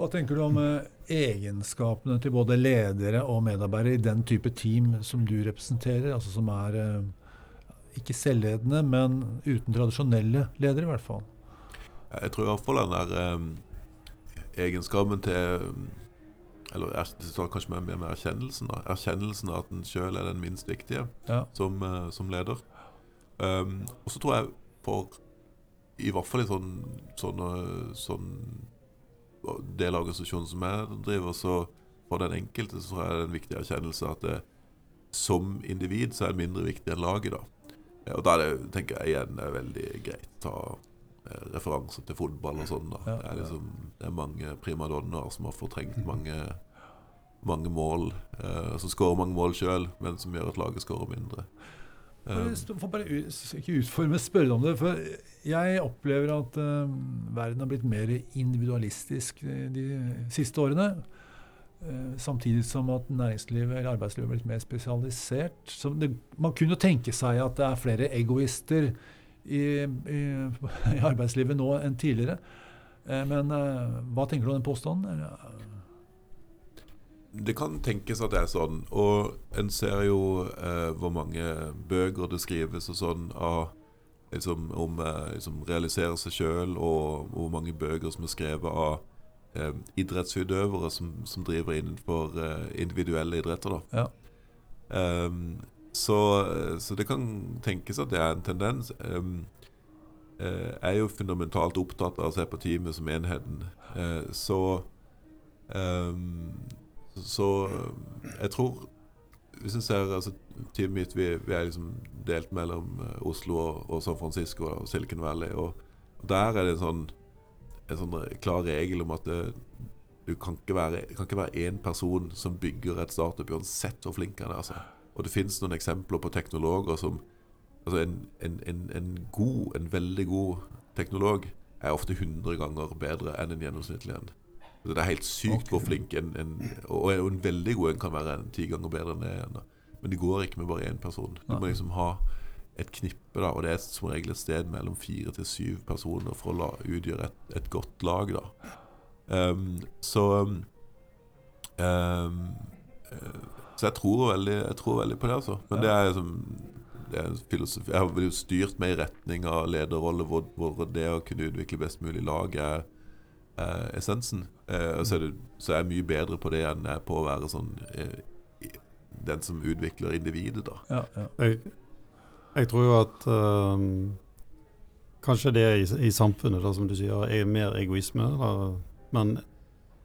Hva tenker du om eh, egenskapene til både ledere og medarbeidere i den type team som du representerer? Altså som er eh, ikke selvledende, men uten tradisjonelle ledere, i hvert fall? Jeg tror iallfall den der egenskapen til eller det står kanskje mer med erkjennelsen. da Erkjennelsen av at en sjøl er den minst viktige ja. som, uh, som, leder. Um, og så tror jeg for i hvert fall i sånn, sånne, sånn del av organisasjonen som jeg driver, så for den enkelte så tror jeg det er en viktig erkjennelse at det, som individ så er det mindre viktig enn laget. da. Og da er det, tenker jeg igjen er veldig greit å eh, referanser til fotball og sånn. da. Det, er liksom, det er mange primadonnaer som har fortrengt mange mange mål, eh, som skårer mange mål sjøl, men som gjør at laget skårer mindre. Jeg får bare ikke utforme spørre om det. For jeg opplever at uh, verden har blitt mer individualistisk de siste årene. Uh, samtidig som at næringslivet eller arbeidslivet har blitt mer spesialisert. Det, man kunne tenke seg at det er flere egoister i, i, *laughs* i arbeidslivet nå enn tidligere. Uh, men hva tenker du om den påstanden? Det kan tenkes at det er sånn. Og en ser jo eh, hvor mange bøker det skrives og sånn av liksom, om eh, liksom, realisere seg sjøl, og hvor mange bøker som er skrevet av eh, idrettsutøvere som, som, driver innenfor eh, individuelle idretter. Ja. Um, så, så, det kan tenkes at det er en tendens. Jeg er jo fundamentalt opptatt av å se på teamet som enheten. Eh, så så eh, jeg tror Hvis en ser altså, teamet mitt vi, vi, er liksom delt mellom eh, Oslo og, og San Francisco og Silicon Valley. Og, og der er det en sånn, en sånn klar regel om at det, du kan ikke være kan ikke være én person som bygger et startup, uansett hvor flink han er. Altså. Og det finnes noen eksempler på teknologer som Altså en, en, en, en, god, en veldig god teknolog er ofte 100 ganger bedre enn en gjennomsnittlig en. Det er helt sykt hvor flink en, en, Og en veldig god en kan være en ti ganger bedre enn det igjen. Men det går ikke med bare én person. Du må liksom ha et knippe, da, og det er som regel et sted mellom fire til syv personer for å la, utgjøre et, et, godt lag. da um, Så um, um, Så jeg tror, veldig, jeg tror veldig på det, altså. Men ja. det er liksom det er filosofi. Jeg har jo styrt meg i retning av lederrolle hvor, hvor det å kunne utvikle best mulig lag er er essensen. Eh, så, er det, så, er jeg mye bedre på det enn jeg er på å være sånn eh, den som utvikler individet, da. Ja, ja. Jeg, jeg, tror jo at kanskje det i, i, samfunnet, da, som du sier, er mer egoisme. Da, men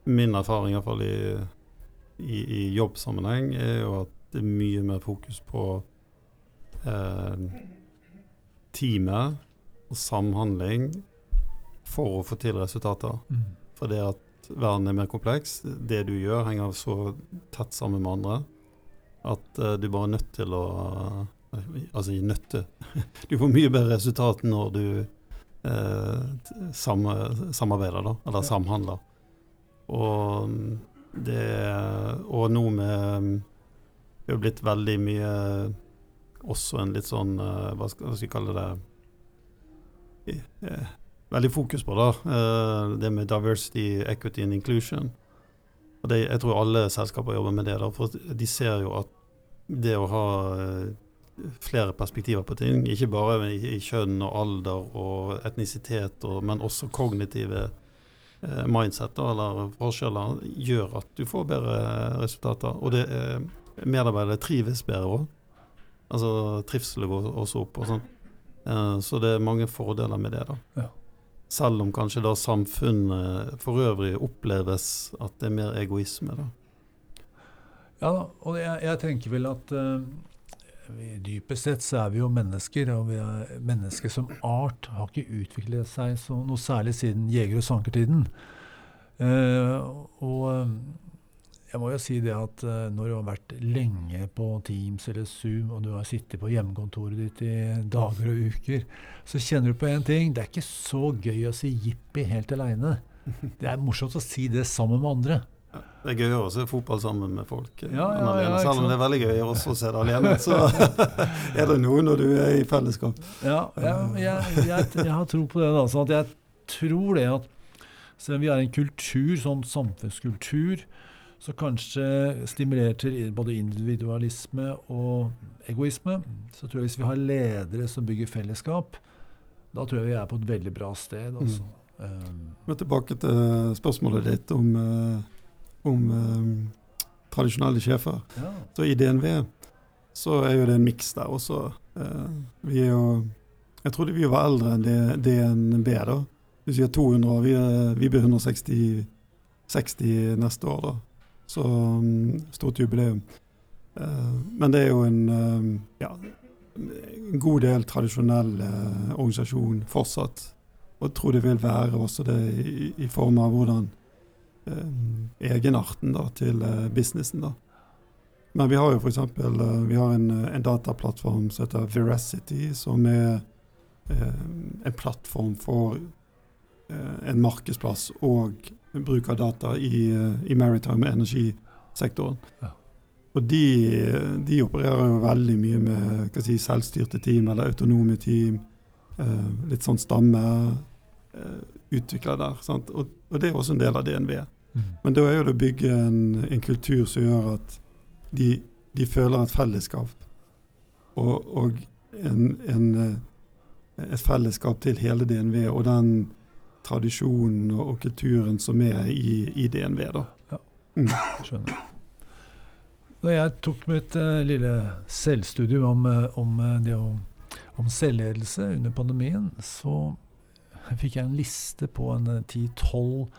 min erfaring, iallfall i, i, i jobbsammenheng, er jo at det er mye mer fokus på teamet og samhandling for å få til resultater. Mm. For det at verden er mer kompleks. Det du gjør, henger så tett sammen med andre at eh, du bare er nødt til å Altså i nøtte. *laughs* du får mye bedre resultat når du eh, sam samarbeider, da. Eller samhandler. Og det Og nå med Det er blitt veldig mye også en litt sånn Hva skal, hva skal vi kalle det? veldig fokus på, da. Uh, det med diversity, equity and inclusion. Og det, jeg tror alle selskaper jobber med det, da, for de ser jo at det å ha uh, flere perspektiver på ting, ikke bare i, i kjønn og alder og etnisitet, og, men også kognitive uh, mindset eller forskjeller, gjør at du får bedre resultater. Og det, medarbeidere trives bedre òg. Altså trivselen går også opp og sånn. så det er mange fordeler med det. da. Ja. Selv om kanskje da samfunnet for øvrig oppleves at det er mer egoisme. da. Ja, og jeg, jeg tenker vel at uh, dypest sett så er vi jo mennesker. Og vi mennesker som art har ikke utviklet seg noe særlig siden jeger- og sankertiden. Uh, og uh, jeg må jo si det at uh, når du har vært lenge på Teams eller Zoom, og du har sittet på hjemmekontoret ditt i dager og uker, så kjenner du på én ting. Det er ikke så gøy å si jippi helt aleine. Det er morsomt å si det sammen med andre. Ja, det er gøyere å se fotball sammen med folk Ja, ja, ja, alene. Selv om det er veldig gøy også å se det alene, *laughs* så *laughs* er det noe når du er i fellesskap. Ja, jeg, jeg, jeg, jeg har tro på det. at Jeg tror det at selv om vi er en kultur, sånn samfunnskultur, så kanskje stimulerer til både individualisme og egoisme. Så tror jeg hvis vi har ledere som bygger fellesskap, da tror jeg vi er på et veldig bra sted. Altså. Mm. Um, Men tilbake til spørsmålet ditt om, uh, om eh, tradisjonelle sjefer. Ja. Så i DNV så er jo det en miks der også. Eh, vi er jo Jeg trodde vi var eldre enn DNB, da. Du sier 200 år, vi, er, vi blir 160 60 neste år, da. Så um, stort jubileum. Uh, men det er jo en, uh, ja, en god del tradisjonell uh, organisasjon fortsatt. Og jeg tror det vil være også det i, i form av hvordan egenarten da, til businessen. da. Men vi har jo f.eks. vi har en, en, dataplattform som heter Veracity, som er eh, en plattform for eh, en markedsplass og bruk av data i, i maritime energisektoren. Ja. Og de, de, opererer jo veldig mye med si, selvstyrte team eller autonome team. Eh, litt sånn stamme eh, utvikla der. Og, og, det er også en del av DNV. Mm. Men da er jo det å bygge en, en, kultur som gjør at de, de føler et fellesskap. Og, og en, en, eh, et fellesskap til hele DNV og den tradisjonen og, kulturen som er i, i DNV. da. Ja, mm. skjønner. Da jeg tok mitt uh, lille selvstudium om, uh, om, uh, om selvledelse under pandemien, så fikk jeg en liste på en ti-tolv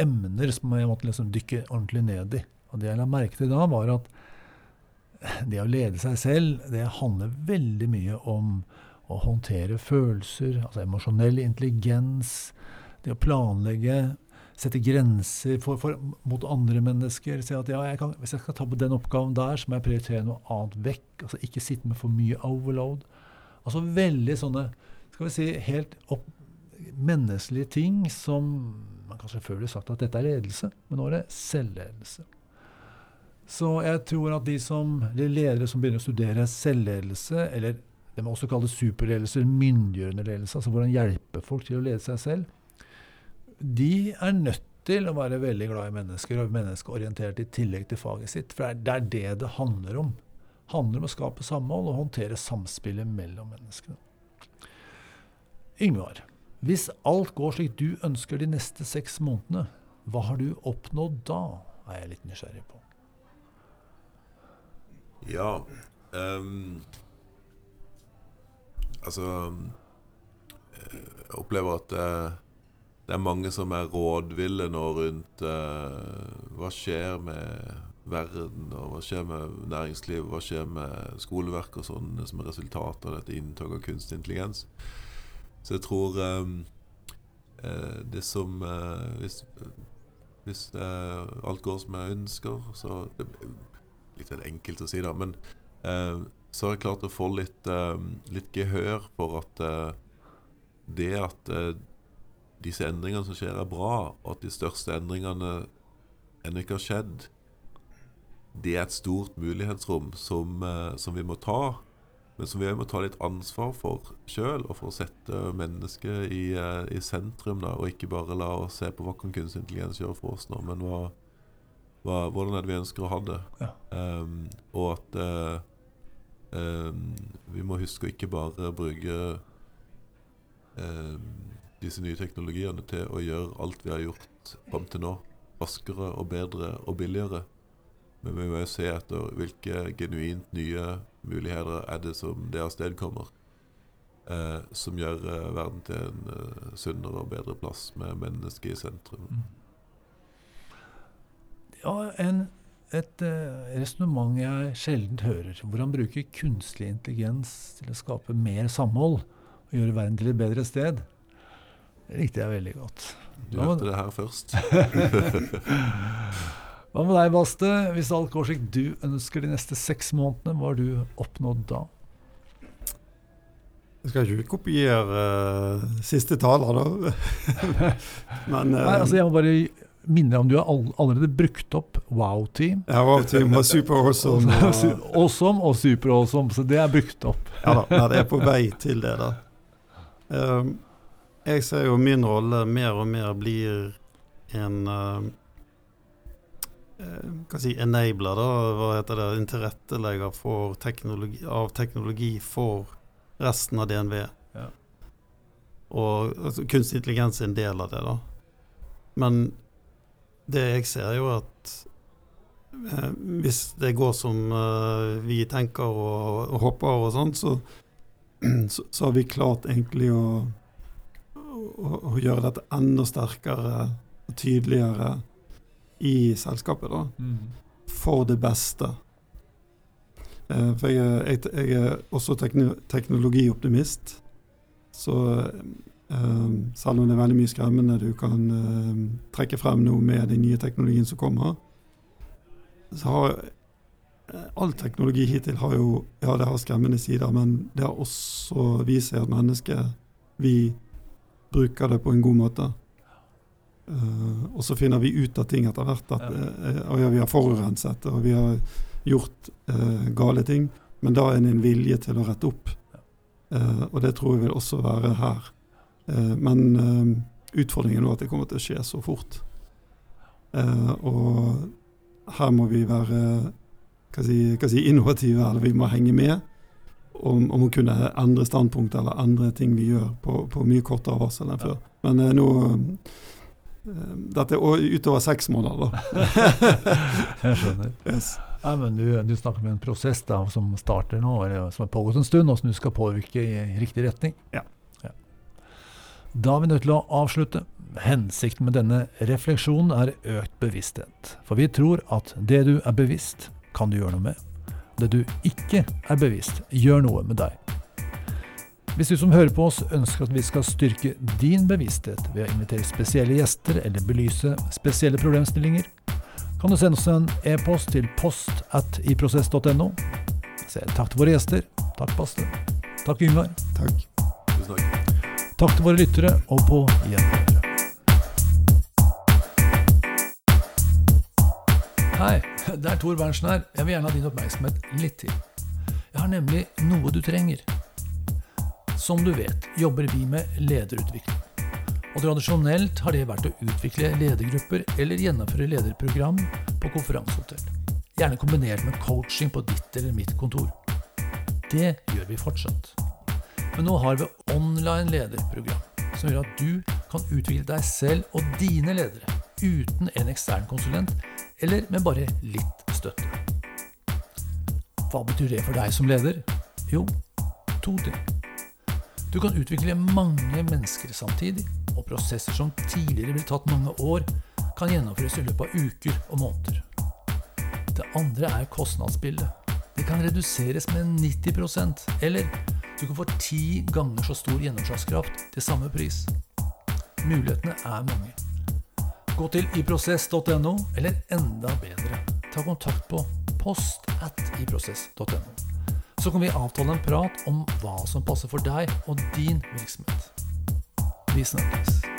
emner som jeg måtte liksom dykke ordentlig ned i. Og det jeg la merke til da, var at det å lede seg selv, det handler veldig mye om å håndtere følelser, altså emosjonell intelligens, det å planlegge sette grenser for, for, mot andre mennesker. Si at ja, jeg kan, hvis jeg skal ta på den oppgaven der, så må jeg prioritere noe annet vekk. altså Ikke sitte med for mye overload. Altså veldig sånne skal vi si, helt opp, menneskelige ting som Man kan selvfølgelig sagt at dette er ledelse, men nå er det selvledelse. Så jeg tror at de som, de ledere som begynner å studere selvledelse, eller det man også kaller superledelse, myndiggjørende ledelse, altså hvordan hjelpe folk til å lede seg selv, de er nødt til å være veldig glad i mennesker og menneskeorientert i tillegg til faget sitt. For det er det det handler om. Det handler om å skape samhold og håndtere samspillet mellom menneskene. Yngvar, hvis alt går slik du ønsker de neste seks månedene, hva har du oppnådd da? er jeg litt nysgjerrig på. Ja um, Altså Jeg opplever at uh, det er mange som er rådville nå rundt uh, hva skjer med verden, og hva skjer med næringslivet, hva skjer med skoleverk og sånn som er resultat av dette inntoget av kunstig intelligens. Så jeg tror um, det som uh, Hvis, hvis alt går som jeg ønsker, så det Litt enkelt å si, da, men så har jeg klart å få litt, litt gehør for at det at disse endringene som skjer, er bra, og at de største endringene ennå ikke har skjedd, det er et stort mulighetsrom som, eh, som vi må ta. Men som vi må ta litt ansvar for sjøl, og for å sette mennesket i, eh, i sentrum. Da, og ikke bare la oss se på hva kan kunstig intelligens gjøre for oss nå, men hva, hva, hvordan er det vi ønsker å ha det. Ja. Um, og at uh, um, vi må huske å ikke bare bruke um, disse nye teknologiene til å gjøre alt vi har gjort fram til nå, raskere og bedre og billigere. Men vi må jo se etter hvilke genuint nye muligheter er det som det avstedkommer. Eh, som gjør eh, verden til en eh, sunnere og bedre plass med mennesket i sentrum. Mm. Ja, en, et eh, resonnement jeg sjelden hører. Hvor han bruker kunstig intelligens til å skape mer samhold og gjøre verden til et bedre sted. Det likte jeg veldig godt. Du hørte det her først. *laughs* *laughs* Hva med deg, Baste? Hvis alt går slik du ønsker de neste seks månedene, hva har du oppnådd da? Jeg skal ikke kopiere uh, siste taler, da. *laughs* Men uh, Nei, altså Jeg må bare minne om du har allerede brukt opp Wow-team. Ja, Wow-team var super awesome. *laughs* awesome og super awesome, så det er brukt opp. *laughs* ja da, det er på vei til det, da. Um, jeg ser jo min rolle mer og mer blir en uh, hva si, enabler, da. Hva heter det? En tilrettelegger teknologi, av teknologi for resten av DNV. Ja. Og altså, kunstig intelligens er en del av det, da. Men det jeg ser, er jo at eh, hvis det går som eh, vi tenker og, og håper og sånn, så, *clears throat* så, så, har vi klart egentlig å å, gjøre dette enda sterkere og tydeligere i selskapet, da. Mm. For det beste. Eh, for jeg, jeg, jeg, er også tekno, teknologioptimist. Så eh, selv om det er veldig mye skremmende du kan eh, trekke frem nå med den nye teknologien som kommer, så har all teknologi hittil har jo Ja, det har skremmende sider, men det har også vist seg at mennesket, vi bruker det på en god måte. Uh, og så finner vi ut av ting etter hvert. At, uh, og ja, vi har forurenset, og vi har gjort uh, gale ting. Men da er det en vilje til å rette opp. og det tror jeg vil også være her. men utfordringen er at det kommer til å skje så fort. og her må vi være hva si, hva si, innovative, eller vi må henge med. Om, om, å kunne endre standpunkt eller endre ting vi gjør på, på mye kortere varsel enn før. Men nå Dette er utover seks måneder, da. *laughs* Jeg skjønner. Yes. Ja, men du, du, snakker med en prosess da, som starter nå, eller som har pågått en stund, og som du skal påvirke i riktig retning. Ja. ja. Da er vi nødt til å avslutte. Hensikten med denne refleksjonen er økt bevissthet. For vi tror at det du er bevisst, kan du gjøre noe med. Det du ikke er bevisst, gjør noe med deg. Hvis du som hører på oss ønsker at vi skal styrke din bevissthet ved å invitere spesielle gjester eller belyse spesielle problemstillinger, kan du sende oss en e-post til post at iprosess.no. Takk til våre gjester. Takk, Baste. Takk, Yngvar. Takk. Tusen takk. Takk til våre lyttere, og på gjenhør. Hei, det er Tor Berntsen her. Jeg vil gjerne ha din oppmerksomhet litt til. Jeg har nemlig noe du trenger. Som du vet, jobber vi med lederutvikling. Og tradisjonelt har det vært å utvikle ledergrupper eller gjennomføre lederprogram på konferansehotell. Gjerne kombinert med coaching på ditt eller mitt kontor. Det gjør vi fortsatt. Men nå har vi online lederprogram, som gjør at du kan utvikle deg selv og dine ledere uten en ekstern konsulent eller med bare litt støtte. Hva betyr det for deg som leder? Jo, to ting. Du kan utvikle mange mennesker samtidig, og prosesser som tidligere ville tatt mange år, kan gjennomføres i løpet av uker og måneder. Det andre er kostnadsbildet. Det kan reduseres med 90% eller du kan få ti ganger så stor gjennomslagskraft til samme pris. Mulighetene er mange. Gå til iprosess.no, eller enda bedre, ta kontakt på post at iprosess.no. Så kan vi avtale en prat om hva som passer for deg og din virksomhet. Vi snakkes.